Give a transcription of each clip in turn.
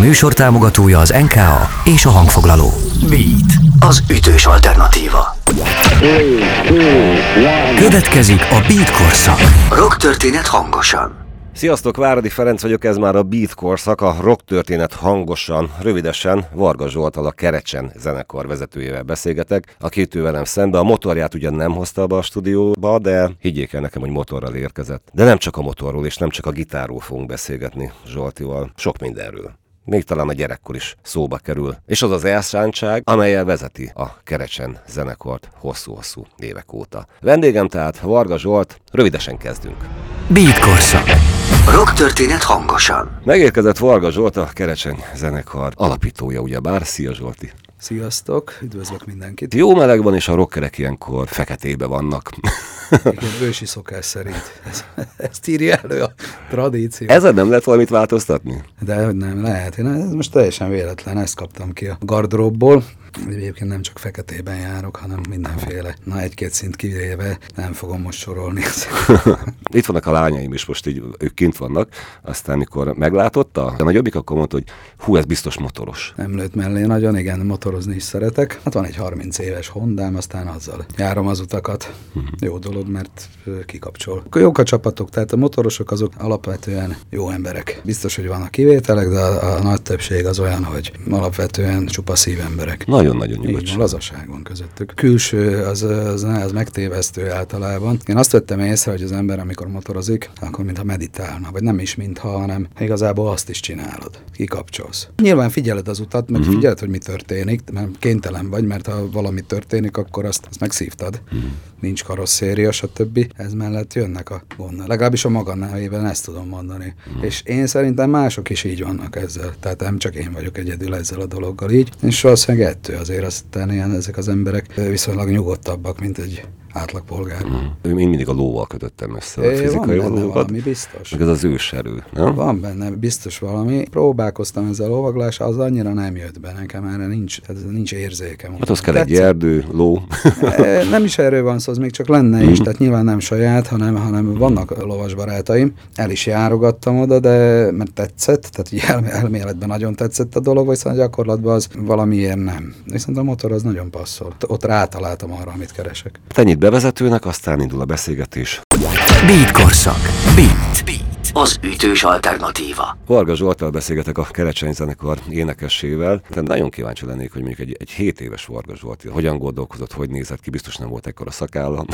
műsor támogatója az NKA és a hangfoglaló. Beat, az ütős alternatíva. Következik a Beat korszak. Rock történet hangosan. Sziasztok, Váradi Ferenc vagyok, ez már a Beat korszak, a rock történet hangosan, rövidesen Varga Zsoltal a Kerecsen zenekar vezetőjével beszélgetek, aki itt velem szembe. A motorját ugyan nem hozta be a stúdióba, de higgyék el nekem, hogy motorral érkezett. De nem csak a motorról és nem csak a gitárról fogunk beszélgetni Zsoltival, sok mindenről még talán a gyerekkor is szóba kerül. És az az elszántság, amelyel vezeti a Kerecsen zenekart hosszú-hosszú évek óta. Vendégem tehát Varga Zsolt, rövidesen kezdünk. Beat korszak. Rock történet hangosan. Megérkezett Varga Zsolt, a Kerecsen zenekar alapítója, ugyebár. Szia Zsolti! Sziasztok, üdvözlök mindenkit! Jó melegban és a rockerek ilyenkor feketébe vannak. Igen, ősi szokás szerint. Ez, ezt írja elő a tradíció. Ezen nem lehet valamit változtatni? De hogy nem lehet. Én ez most teljesen véletlen, ezt kaptam ki a gardróbból. Egyébként nem csak feketében járok, hanem mindenféle. Na, egy-két szint kivéve nem fogom most sorolni. Itt vannak a lányaim is, most így ők kint vannak. Aztán, mikor meglátotta, a nagyobbik akkor mondta, hogy hú, ez biztos motoros. Nem lőtt mellé nagyon, igen, motorozni is szeretek. Hát van egy 30 éves Hondám, aztán azzal járom az utakat. Uh-huh. Jó dolog, mert kikapcsol. Jók a csapatok, tehát a motorosok azok alapvetően jó emberek. Biztos, hogy vannak kivételek, de a, a nagy többség az olyan, hogy alapvetően csupa szívemberek. Na, nagyon-nagyon nyugodt. Lazaság van közöttük. Külső az, az, az megtévesztő általában. Én azt vettem észre, hogy az ember, amikor motorozik, akkor mintha meditálna, vagy nem is mintha, hanem igazából azt is csinálod. Kikapcsolsz. Nyilván figyeled az utat, meg uh-huh. figyeled, hogy mi történik, mert kénytelen vagy, mert ha valami történik, akkor azt, azt megszívtad. Uh-huh. Nincs karosszéria, stb. Ez mellett jönnek a gondol. Legalábbis a maga nevében ezt tudom mondani. Uh-huh. És én szerintem mások is így vannak ezzel. Tehát nem csak én vagyok egyedül ezzel a dologgal így. És valószínűleg ettől azért aztán ilyen ezek az emberek viszonylag nyugodtabbak, mint egy átlagpolgár. Mm. Én mindig a lóval kötöttem össze a fizikai van benne valami, biztos. Meg ez az őserő, nem? Van benne biztos valami. Próbálkoztam ezzel a lovaglás, az annyira nem jött be nekem, erre nincs, ez nincs érzékem. Hát az kell egy erdő, ló. Nem is erről van szó, az még csak lenne is, mm. tehát nyilván nem saját, hanem, hanem vannak lovas barátaim. El is járogattam oda, de mert tetszett, tehát így elméletben nagyon tetszett a dolog, vagy szóval gyakorlatban az valamiért nem. Viszont a motor az nagyon passzol. Ott rátaláltam arra, amit keresek. Ennyit bevezetőnek, aztán indul a beszélgetés. Beat korszak. Beat. Beat az ütős alternatíva. Varga Zsoltal beszélgetek a Kerecseny zenekar énekesével. Tehát nagyon kíváncsi lennék, hogy mondjuk egy, egy 7 éves Varga Zsolt hogyan gondolkozott, hogy nézett ki, biztos nem volt ekkor a szakálla.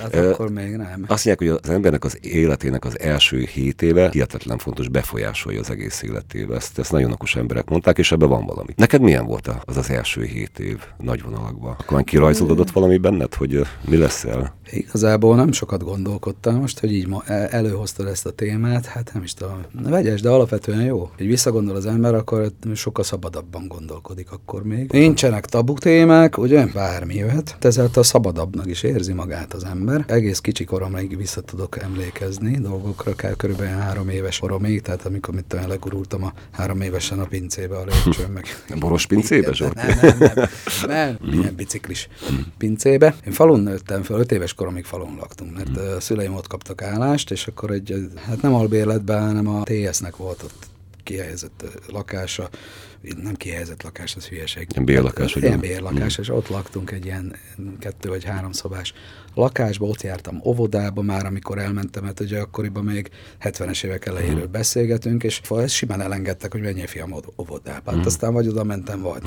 Hát akkor még nem. Azt mondják, hogy az embernek az életének az első 7 éve hihetetlen fontos befolyásolja az egész életébe. Ezt, ezt nagyon okos emberek mondták, és ebben van valami. Neked milyen volt az az első 7 év nagy vonalakban? Akkor kirajzolódott valami benned, hogy mi lesz el? Igazából nem sokat gondolkodtam most, hogy így ma előhoztad ezt a témát, hát nem is tudom, vegyes, de alapvetően jó. Hogy visszagondol az ember, akkor sokkal szabadabban gondolkodik akkor még. Nincsenek tabu témák, ugye? Bármi jöhet. Ezáltal szabadabbnak is érzi magát az ember. Egész kicsi koromig vissza tudok emlékezni dolgokra, kell körülbelül három éves koromig, tehát amikor mit tudom, legurultam a három évesen a pincébe a lépcsőn meg. Boros pincébe, Zsolt? Nem, nem, nem, nem, nem ilyen biciklis pincébe. Én falun nőttem fel, öt éves koromig falun laktunk, mert a szüleim ott kaptak állást, és akkor egy, hát nem albérletben, hanem a TS-nek volt ott kihelyezett lakása, nem kihelyezett lakás, az hülyeség. Ilyen bérlakás, ugye? Ilyen bérlakás, mm. és ott laktunk egy ilyen kettő vagy három szobás lakásba, ott jártam óvodába már, amikor elmentem, mert ugye akkoriban még 70-es évek elejéről mm. beszélgetünk, és ezt simán elengedtek, hogy menjél fiam óvodába. Hát mm. aztán vagy oda mentem, vagy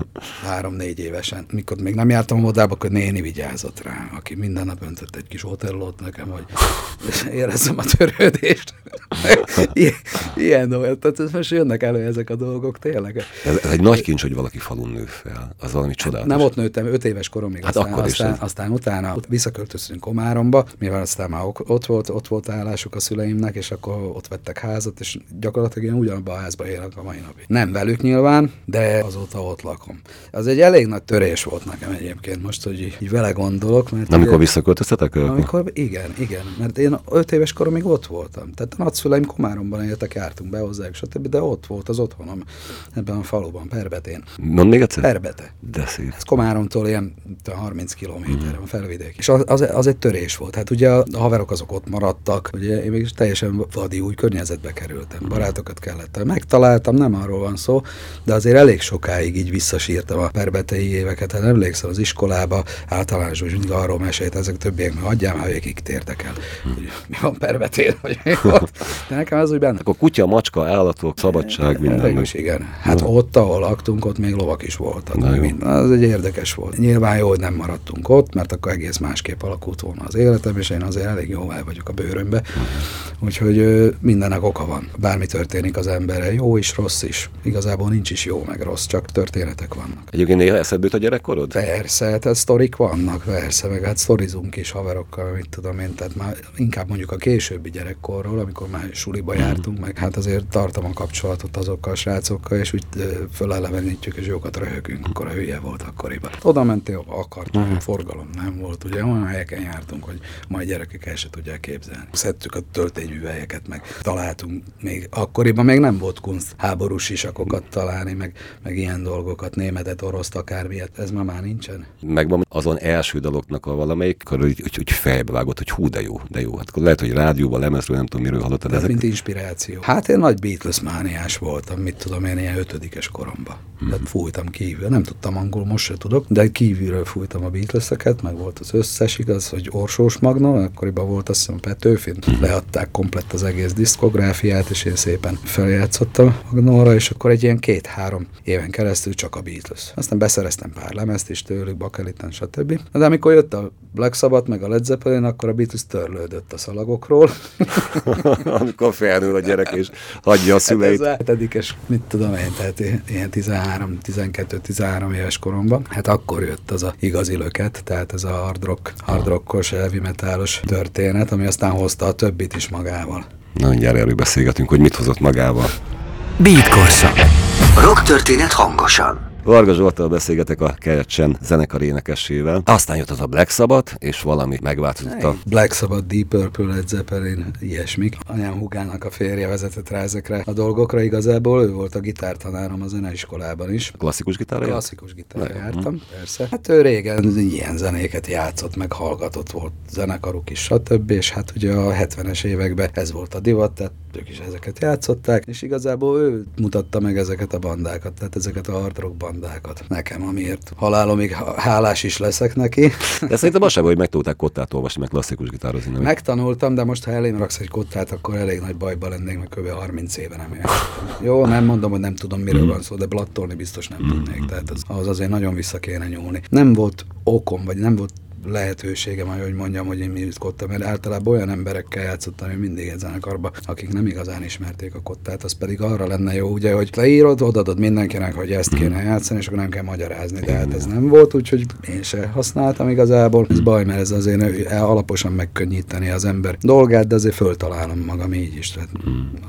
három-négy évesen. Mikor még nem jártam óvodába, akkor néni vigyázott rá, aki minden nap öntött egy kis hotellót nekem, hogy érezzem a törődést. ilyen, ilyen dolgok. Tehát most jönnek elő ezek a dolgok, tényleg. Ez, ez egy nagy kincs, hogy valaki falun nő fel. Az valami csodálatos. Nem ott nőttem, öt éves koromig. Hát aztán, akkor aztán, aztán utána visszaköltöztünk Komáromba, mivel aztán már ott volt, ott volt állásuk a szüleimnek, és akkor ott vettek házat, és gyakorlatilag én ugyanabban a házban élek a mai napig. Nem velük nyilván, de azóta ott lakom. Az egy elég nagy törés volt nekem egyébként most, hogy így, így vele gondolok. Mert amikor visszaköltöztetek? Amikor, igen, igen, mert én öt éves koromig ott voltam. Tehát a nagyszüleim Komáromban éltek, jártunk be hozzá, stb. Stb., de ott volt az otthonom, ebben a faluban, Perbetén. Mond még egyszer? Perbete. De szép. Ez Komáromtól ilyen 30 kilométerre van felvidék. És az, az, az, egy törés volt. Hát ugye a haverok azok ott maradtak, ugye én mégis teljesen vadi új környezetbe kerültem. Barátokat kellett. Megtaláltam, nem arról van szó, de azért elég sokáig így visszasírtam a perbetei éveket. Hát emlékszem az iskolába, általános, hogy mindig arról mesélt, ezek többiek, mert adjál már, hogy tértek el. Hogy mi van mi volt. De nekem ez úgy benne. Akkor kutya, macska, állatok, szabadság, minden. Is, igen. Hát Na. ott, ahol laktunk, ott még lovak is voltak. Na, minden. Az egy érdekes volt. Nyilván jó, hogy nem maradtunk ott, mert akkor egész másképp alakult volna az életem, és én azért elég jó el vagyok a bőrömbe. Úgyhogy mindennek oka van. Bármi történik az emberre, jó is, rossz is. Igazából nincs is jó meg rossz, csak történetek vannak. Egyébként néha eszedbe a gyerekkorod? Persze, hát sztorik vannak, persze, meg hát sztorizunk is haverokkal, mit tudom én, tehát már inkább mondjuk a későbbi gyerekkorról, amikor már suliba jártunk, meg hát azért tartom a kapcsolatot azokkal a srácokkal, és úgy fölelevenítjük, és jókat röhögünk, akkor a hülye volt akkoriban. Oda mentél, akartunk, uh-huh. forgalom nem volt, ugye olyan helyeken jártunk, hogy majd gyerekek el se tudják képzelni. Szedtük a töltényművelyeket, meg találtunk még, akkoriban még nem volt kunst háborús sisakokat találni, meg, meg ilyen dolgokat, németet, oroszt, akármilyet, ez ma már nincsen. Megvan azon első daloknak a valamelyik, akkor hogy, hogy, hogy fejbe vágott, hogy hú, de jó, de jó. Hát akkor lehet, hogy rádióban, lemezről, nem tudom, miről hallottad. Ez mint inspiráció. Hát én nagy Beatles mániás voltam, mit tudom én, ilyen ötödikes koromban. Hmm. Tehát fújtam kívül, nem tudtam angol, most se tudok, de kívülről fújtam a Beatleseket, meg volt az összes igaz, hogy Orsós Magna, akkoriban volt azt hiszem Petőfin, hmm. leadták komplett az egész diszkográfiát, és én szépen feljátszottam Magnóra, és akkor egy ilyen két-három éven keresztül csak a Beatles. Aztán beszereztem pár lemezt is tőlük, Bakeliten, stb. De amikor jött a Black Sabbath, meg a Led Zeppelin, akkor a Beatles törlődött a szalagokról. amikor felnő a gyerek és hagyja a szüleit. Hát ez a mit tudom én, tehát ilyen 13, 12, 13 éves koromban. Hát akkor jött az a igazi löket, tehát ez a hard rock, hard rockos, heavy metalos történet, ami aztán hozta a többit is magával. Na, mindjárt erről beszélgetünk, hogy mit hozott magával. Beat Korszak. Rock történet hangosan. Varga Zsoltal beszélgetek a Kerecsen zenekar énekesével. Aztán jött az a Black Sabbath, és valami megváltozott a... Black Sabbath, Deep Purple, Led Zeppelin, ilyesmik. Anyám Hugának a férje vezetett rá ezekre a dolgokra. Igazából ő volt a gitártanárom a zeneiskolában is. Klasszikus gitárra Klasszikus gitárra jártam, persze. Hát ő régen ilyen zenéket játszott, meg hallgatott volt zenekaruk is, stb. És hát ugye a 70-es években ez volt a divat, tehát ők is ezeket játszották, és igazából ő mutatta meg ezeket a bandákat, tehát ezeket a hard rock bandákat nekem, amiért halálomig hálás is leszek neki. De szerintem az sem, hogy megtanulták kottát olvasni, meg klasszikus gitározni. Nem? Megtanultam, de most ha elém raksz egy kottát, akkor elég nagy bajba lennék, mert kb. 30 éve nem Jó, nem mondom, hogy nem tudom, miről van szó, de blattolni biztos nem tudnék, tehát az, az azért nagyon vissza kéne nyúlni. Nem volt okom, vagy nem volt lehetőségem, hogy mondjam, hogy én mit kottam, mert általában olyan emberekkel játszottam én mindig egy zenekarba, akik nem igazán ismerték a kottát, az pedig arra lenne jó, ugye, hogy leírod, odadod mindenkinek, hogy ezt kéne játszani, és akkor nem kell magyarázni, de hát ez nem volt, úgyhogy én se használtam igazából. Ez baj, mert ez azért alaposan megkönnyíteni az ember dolgát, de azért föltalálom magam így is, tehát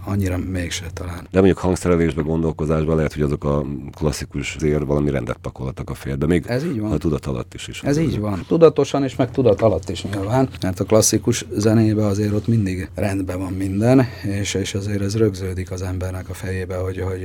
annyira mégse talán. De mondjuk hangszerelésbe, gondolkozásba lehet, hogy azok a klasszikus zér valami rendet pakoltak a félbe, még ez így van. a tudat alatt is. is ez így van. Tudatos tudatosan és meg tudat alatt is nyilván, mert a klasszikus zenébe azért ott mindig rendben van minden, és, és azért ez rögződik az embernek a fejébe, hogy, hogy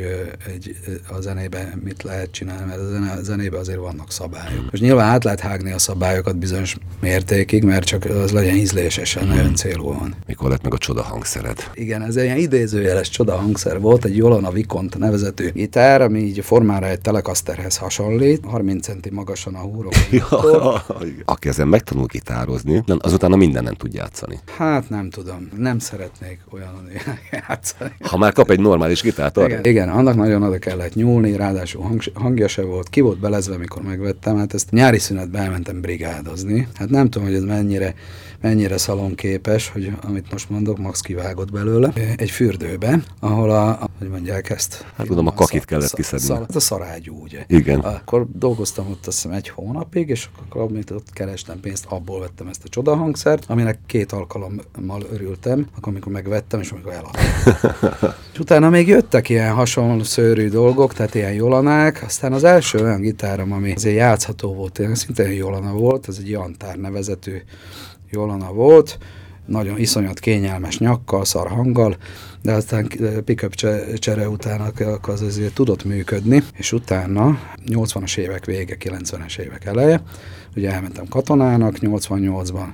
egy, a zenébe mit lehet csinálni, mert a, zene, a zenébe azért vannak szabályok. Most nyilván át lehet hágni a szabályokat bizonyos mértékig, mert csak az legyen ízlésesen, nagyon célúan. Mikor lett meg a csoda hangszered? Igen, ez egy ilyen idézőjeles csoda hangszer volt, egy Jolana Vikont nevezetű gitár, ami így formára egy telekaszterhez hasonlít, 30 centi magasan a húrok. aki ezen megtanul gitározni, azután minden nem tud játszani. Hát nem tudom, nem szeretnék olyan játszani. Ha már kap egy normális gitárt arra. Igen, igen, annak nagyon oda kellett nyúlni, ráadásul hang, hangja se volt, ki volt belezve, mikor megvettem, hát ezt nyári szünetben elmentem brigádozni. Hát nem tudom, hogy ez mennyire mennyire szalonképes, hogy amit most mondok, Max kivágott belőle, egy fürdőbe, ahol a, a hogy mondják ezt? Hát tudom, a kakit kellett kiszedni. Hát a szarágyú, ugye? Igen. Akkor dolgoztam ott azt hiszem egy hónapig, és akkor amit ott kerestem pénzt, abból vettem ezt a csodahangszert, aminek két alkalommal örültem, akkor amikor megvettem, és amikor eladtam. és utána még jöttek ilyen hasonló szőrű dolgok, tehát ilyen jolanák, aztán az első olyan gitárom, ami azért játszható volt, szintén jolana volt, ez egy Jantár nevezetű Jolana volt, nagyon iszonyat kényelmes nyakkal, szar hanggal, de aztán pickup csere után az azért tudott működni, és utána 80-as évek vége, 90-es évek eleje, ugye elmentem katonának 88-ban,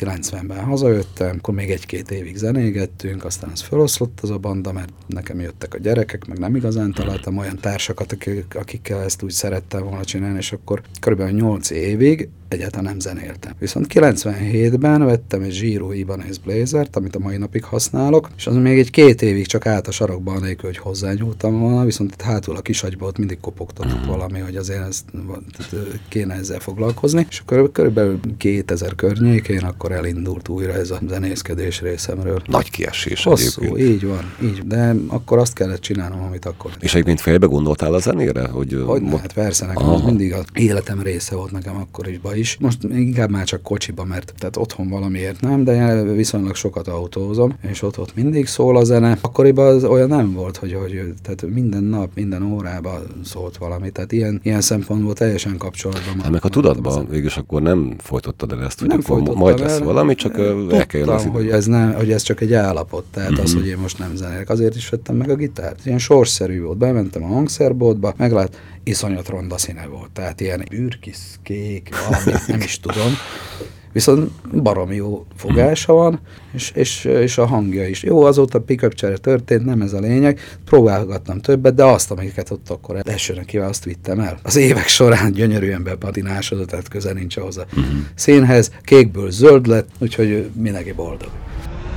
90-ben hazajöttem, akkor még egy-két évig zenégettünk, aztán ez feloszlott az a banda, mert nekem jöttek a gyerekek, meg nem igazán találtam olyan társakat, akikkel ezt úgy szerettem volna csinálni, és akkor körülbelül 8 évig egyáltalán nem zenéltem. Viszont 97-ben vettem egy Giro Ibanez Blazert, amit a mai napig használok, és az még egy két évig csak állt a sarokban, anélkül, hogy hozzányúltam volna, viszont itt hátul a kisagyba ott mindig kopogtatott valami, hogy azért ezt, kéne ezzel foglalkozni, és akkor körülbelül 2000 környékén akkor elindult újra ez a zenészkedés részemről. Nagy kiesés Hosszú, egyébként. így van, így, de akkor azt kellett csinálnom, amit akkor. És egyébként fejbe gondoltál a zenére? Hogy, hogy mo- hát persze, nekem az mindig az életem része volt nekem akkor is, is. Most inkább már csak kocsiba, mert tehát otthon valamiért nem, de viszonylag sokat autózom, és ott, ott mindig szól a zene. Akkoriban az olyan nem volt, hogy, hogy tehát minden nap, minden órában szólt valami. Tehát ilyen, ilyen szempontból teljesen kapcsolatban. Hát meg a tudatban végül akkor nem folytottad el ezt, hogy nem akkor majd lesz el, valami, csak el kell jönni hogy ez, nem, hogy ez csak egy állapot, tehát uh-huh. az, mhm. hogy én most nem zenélek. Azért is vettem meg a gitárt. Ilyen sorszerű volt. Bementem a hangszerboltba, meglát, iszonyat ronda színe volt. Tehát ilyen űrkis, kék, valami, nem is tudom. Viszont barom jó fogása van, és, és, és a hangja is. Jó, azóta pick csere történt, nem ez a lényeg. Próbálgattam többet, de azt, amiket ott akkor elsőnek kíván, azt vittem el. Az évek során gyönyörűen bepatinásodott, tehát köze nincs ahhoz a uh-huh. színhez. Kékből zöld lett, úgyhogy mindenki boldog.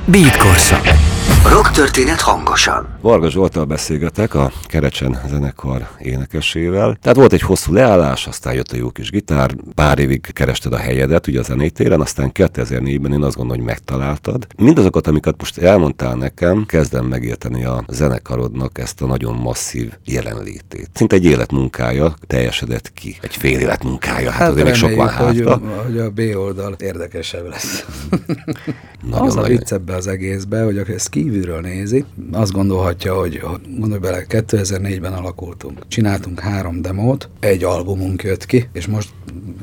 Beat korszak. Rock történet hangosan. Varga Zsoltal beszélgetek a Kerecsen zenekar énekesével. Tehát volt egy hosszú leállás, aztán jött a jó kis gitár, pár évig kerested a helyedet ugye a zenétéren, aztán 2004-ben én azt gondolom, hogy megtaláltad. Mindazokat, amiket most elmondtál nekem, kezdem megérteni a zenekarodnak ezt a nagyon masszív jelenlétét. Szinte egy életmunkája teljesedett ki. Egy fél életmunkája, hát, hát azért még sok van hátra. Hogy, hogy a B oldal érdekesebb lesz. nagyon, az a vicc ebbe az egészbe, hogy ezt kívülről nézi, azt gondolhatja, hogy gondolj bele, 2004-ben alakultunk. Csináltunk három demót, egy albumunk jött ki, és most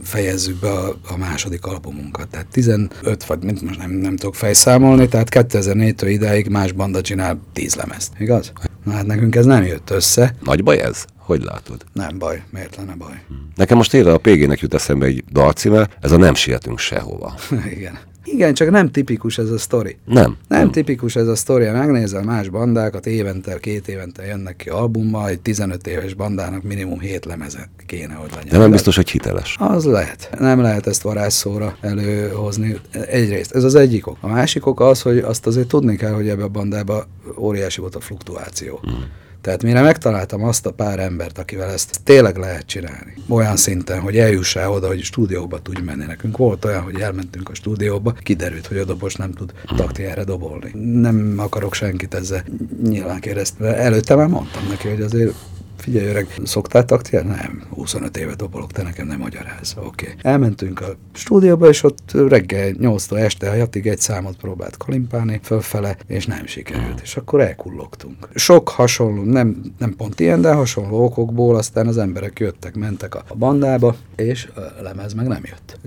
fejezzük be a, a második albumunkat. Tehát 15, vagy mint most nem, nem tudok fejszámolni, tehát 2004-től idáig más banda csinál 10 lemezt. Igaz? Na hát nekünk ez nem jött össze. Nagy baj ez? Hogy látod? Nem baj, miért lenne baj? Nekem most tényleg a PG-nek jut eszembe egy dalcíme, ez a Nem sietünk sehova. Igen. Igen, csak nem tipikus ez a sztori. Nem. Nem, nem. tipikus ez a sztori. Megnézel más bandákat, évente, két évente jönnek ki albummal, egy 15 éves bandának minimum 7 lemeze kéne, hogy legyen. De nem biztos, hogy hiteles. Az lehet. Nem lehet ezt varázsszóra előhozni. Egyrészt, ez az egyik ok. A másik ok az, hogy azt azért tudni kell, hogy ebbe a bandába óriási volt a fluktuáció. Hmm. Tehát mire megtaláltam azt a pár embert, akivel ezt tényleg lehet csinálni, olyan szinten, hogy eljussál oda, hogy stúdióba tudj menni. Nekünk volt olyan, hogy elmentünk a stúdióba, kiderült, hogy a dobos nem tud taktiára dobolni. Nem akarok senkit ezzel nyilván kérdezni, előtte már mondtam neki, hogy azért figyelj öreg, szoktál taktiát? Nem, 25 éve dobolok, te nekem nem magyaráz. Oké. Okay. Elmentünk a stúdióba, és ott reggel 8-tól este a jatig egy számot próbált kalimpálni fölfele, és nem sikerült. És akkor elkullogtunk. Sok hasonló, nem, nem pont ilyen, de hasonló okokból aztán az emberek jöttek, mentek a bandába, és a lemez meg nem jött.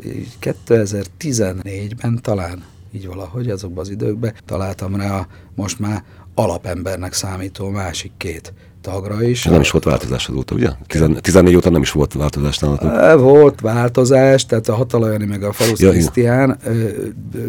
2014-ben talán így valahogy azokban az időkben találtam rá a most már alapembernek számító másik két tagra is. Nem is volt változás azóta, ugye? 14 óta nem is volt változás nálatok. Volt változás, tehát a Hatalajani meg a Falusz ja, Krisztián,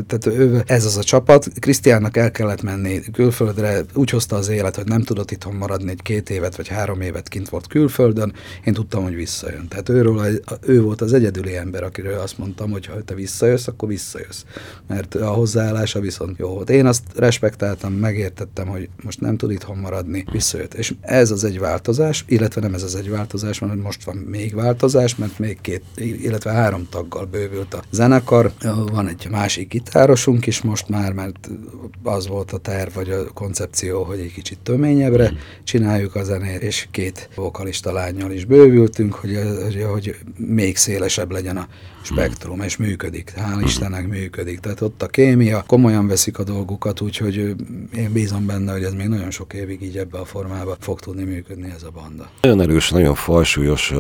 tehát ő, ez az a csapat. Krisztiánnak el kellett menni külföldre, úgy hozta az élet, hogy nem tudott itthon maradni egy két évet vagy három évet kint volt külföldön. Én tudtam, hogy visszajön. Tehát őről, ő volt az egyedüli ember, akiről azt mondtam, hogy ha te visszajössz, akkor visszajössz. Mert a hozzáállása viszont jó volt. Én azt respektáltam, megértettem, hogy most nem tud itthon maradni, visszajött. És ez ez az egy változás, illetve nem ez az egy változás, mert most van még változás, mert még két, illetve három taggal bővült a zenekar. Van egy másik gitárosunk is most már, mert az volt a terv, vagy a koncepció, hogy egy kicsit töményebbre csináljuk a zenét, és két vokalista lányjal is bővültünk, hogy, hogy, hogy még szélesebb legyen a spektrum, és működik. Hál' Istennek működik. Tehát ott a kémia, komolyan veszik a dolgukat, úgyhogy én bízom benne, hogy ez még nagyon sok évig így ebbe a formába fog tudni működni ez a banda. Nagyon erős, nagyon fajsúlyos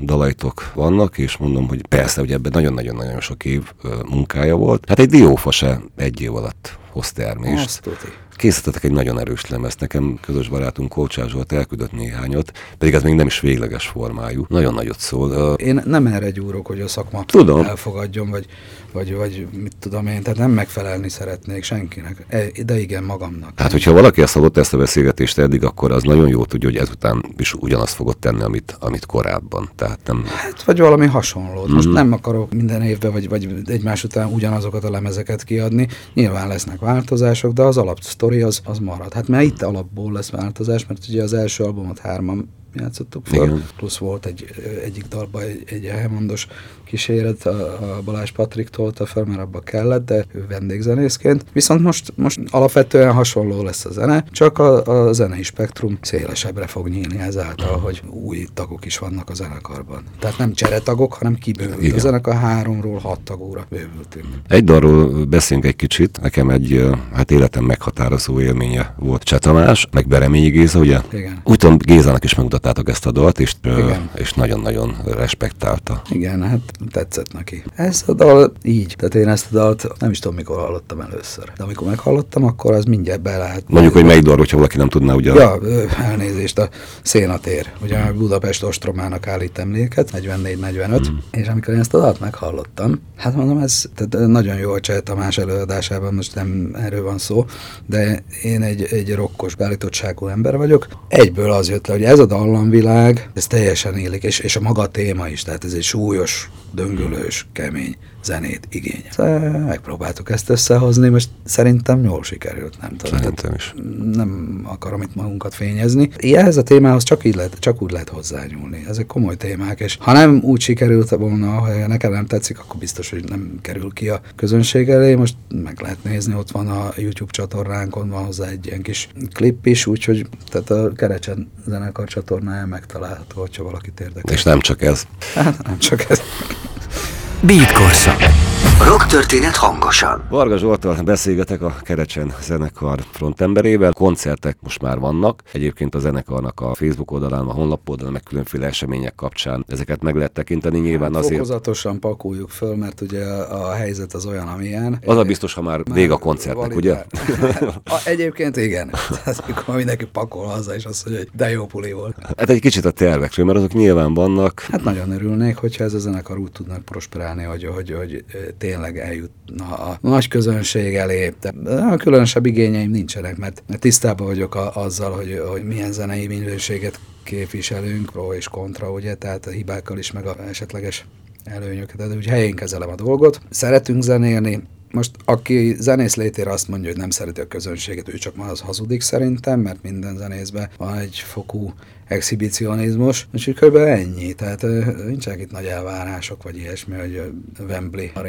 dalaitok vannak, és mondom, hogy persze, hogy ebben nagyon-nagyon-nagyon sok év munkája volt. Hát egy diófa se egy év alatt hoz termést. Azt tuti. Készítettek egy nagyon erős lemezt, nekem közös barátunk Kócsás Zsolt elküldött néhányat, pedig ez még nem is végleges formájú. Nagyon nagyot szól. Én nem erre gyúrok, hogy a szakma Tudom. elfogadjon, vagy, vagy, vagy mit tudom én, tehát nem megfelelni szeretnék senkinek, E- de igen magamnak. Hát, hogyha valaki ezt hallott ezt a beszélgetést eddig, akkor az nagyon jó tudja, hogy ezután is ugyanazt fogod tenni, amit, amit korábban. Tehát nem... Hát, vagy valami hasonlót. Mhm. Most nem akarok minden évben, vagy, vagy egymás után ugyanazokat a lemezeket kiadni. Nyilván lesznek változások, de az alapsztori az, az marad. Hát mert itt alapból lesz változás, mert ugye az első albumot hárman játszottuk fel, Igen. plusz volt egy, egyik dalban egy, egy elmondos kíséret, a, a Balázs Patrik tolta fel, mert abba kellett, de ő vendégzenészként. Viszont most, most alapvetően hasonló lesz a zene, csak a, a zenei spektrum szélesebbre fog nyílni ezáltal, hogy új tagok is vannak a zenekarban. Tehát nem cseretagok, hanem kibővült. Igen. A zenekar háromról hat tagúra bővültünk. Egy dalról beszélünk egy kicsit. Nekem egy hát életem meghatározó élménye volt Cseh Tamás, meg Bereményi Géza, ugye? Igen. Úgy tudom, Gézának is megmutattátok ezt a dalt, és, Igen. és nagyon-nagyon respektálta. Igen, hát tetszett neki. Ez a dal így. Tehát én ezt a dalt nem is tudom, mikor hallottam először. De amikor meghallottam, akkor az mindjárt be lehet. Mondjuk, hogy melyik dalról, hogyha valaki nem tudná, ugye? Ja, elnézést, a szénatér. Ugye a Budapest ostromának állít emléket, 44-45, mm. és amikor én ezt a dalt meghallottam, hát mondom, ez tehát nagyon jó a Cseh Tamás előadásában, most nem erről van szó, de én egy, egy rokkos beállítottságú ember vagyok. Egyből az jött le, hogy ez a dallamvilág, ez teljesen élik, és, és a maga téma is, tehát ez egy súlyos, döngölős, kemény zenét igényel. Szóval Megpróbáltuk ezt összehozni, most szerintem jól sikerült, nem tudom. Szerintem is. nem akarom itt magunkat fényezni. Ehhez a témához csak, így lehet, csak úgy lehet hozzányúlni. Ezek komoly témák, és ha nem úgy sikerült volna, ha nekem nem tetszik, akkor biztos, hogy nem kerül ki a közönség elé. Most meg lehet nézni, ott van a YouTube csatornánkon, van hozzá egy ilyen kis klip is, úgyhogy tehát a Kerecsen zenekar csatornáján megtalálható, hogyha valakit érdekel. És nem csak ez. Hát nem csak ez. Beat korszak. Rock történet hangosan. Varga Zsoltal beszélgetek a Kerecsen zenekar frontemberével. Koncertek most már vannak. Egyébként a zenekarnak a Facebook oldalán, a honlap oldalán, meg különféle események kapcsán ezeket meg lehet tekinteni. Nyilván azért Fokozatosan pakoljuk föl, mert ugye a, helyzet az olyan, amilyen. az a biztos, ha már vég a koncertnek, ugye? validál. A- Egyébként igen. Tehát amikor mindenki pakol haza, és azt mondja, hogy de jó puli volt. Hát egy kicsit a tervekről, mert azok nyilván vannak. Hát nagyon örülnék, hogyha ez a zenekar úgy tudnak prosperálni, hogy, hogy, hogy tényleg eljutna a nagy közönség elé. De a különösebb igényeim nincsenek, mert, tisztában vagyok a, azzal, hogy, hogy milyen zenei minőséget képviselünk, pro és kontra, ugye, tehát a hibákkal is, meg a esetleges előnyöket, de úgy helyén kezelem a dolgot. Szeretünk zenélni, most aki zenész létére azt mondja, hogy nem szereti a közönséget, ő csak már az hazudik szerintem, mert minden zenészben van egy fokú exhibicionizmus, úgyhogy kb. ennyi. Tehát nincsenek itt nagy elvárások, vagy ilyesmi, hogy Wembley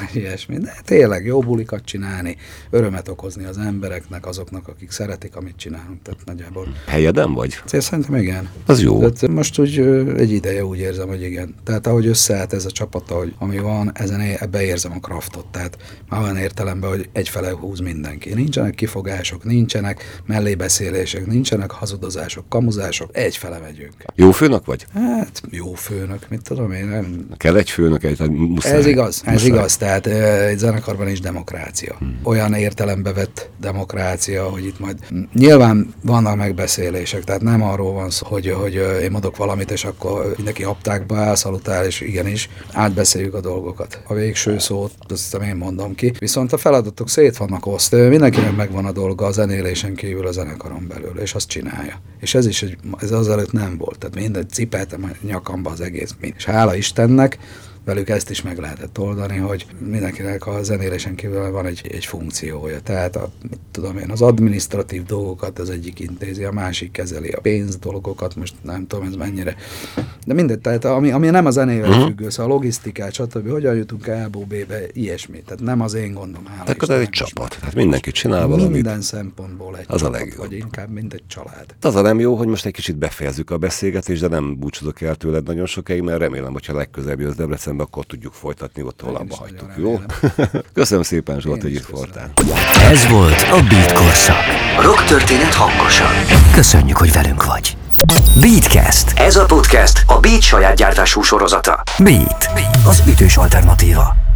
vagy ilyesmi. De tényleg jó bulikat csinálni, örömet okozni az embereknek, azoknak, akik szeretik, amit csinálunk. Tehát nagyjából. Helyeden vagy? Ezért szerintem igen. Az jó. Tehát most úgy egy ideje úgy érzem, hogy igen. Tehát ahogy összeállt ez a csapat, ahogy, ami van, ezen ebbe érzem a kraftot. Tehát már olyan értelemben, hogy egyfele húz mindenki. Nincsenek kifogások, nincsenek mellébeszélések, nincsenek hazudozások, kamuzások, egyfele megyünk. Jó főnök vagy? Hát jó főnök, mit tudom én, nem, Kell egy főnök, egy, tehát muszáj. ez igaz, ez Muszáj. igaz. Tehát egy zenekarban is demokrácia. Hmm. Olyan értelembe vett demokrácia, hogy itt majd nyilván vannak megbeszélések, tehát nem arról van szó, hogy, hogy én mondok valamit, és akkor mindenki haptákba áll, szalutál, és igenis, átbeszéljük a dolgokat. A végső szót, azt hiszem én mondom ki. Viszont a feladatok szét vannak osztva, mindenkinek megvan a dolga a zenélésen kívül a zenekaron belül, és azt csinálja. És ez is, egy, ez azelőtt nem volt. Tehát minden cipeltem a nyakamba az egész. mind. És hála Istennek, velük ezt is meg lehetett oldani, hogy mindenkinek a zenélésen kívül van egy, egy funkciója. Tehát a, tudom én, az administratív dolgokat az egyik intézi, a másik kezeli a pénz dolgokat, most nem tudom ez mennyire. De mindegy, tehát ami, ami nem a zenével uh-huh. függő, szóval a logisztikát, stb. Hogyan jutunk A-ból B-be, ilyesmi. Tehát nem az én gondom. hála Tehát ez egy csapat. Tehát mindenki csinál valamit. Minden szempontból egy Az a csapat, legjobb. Vagy inkább mint egy család. Az a nem jó, hogy most egy kicsit befejezzük a beszélgetést, de nem búcsúzok el tőled nagyon sokáig, mert remélem, hogyha legközelebb jössz Debrecenbe, akkor tudjuk folytatni ott, ahol abba hagytuk. Jó? Köszönöm szépen, Zsolt, hogy itt voltál. Ez volt a Beat korszak. Rock történet hangosan. Köszönjük, hogy velünk vagy. Beatcast. Ez a podcast a Beat saját gyártású sorozata. Beat, az ütős alternatíva.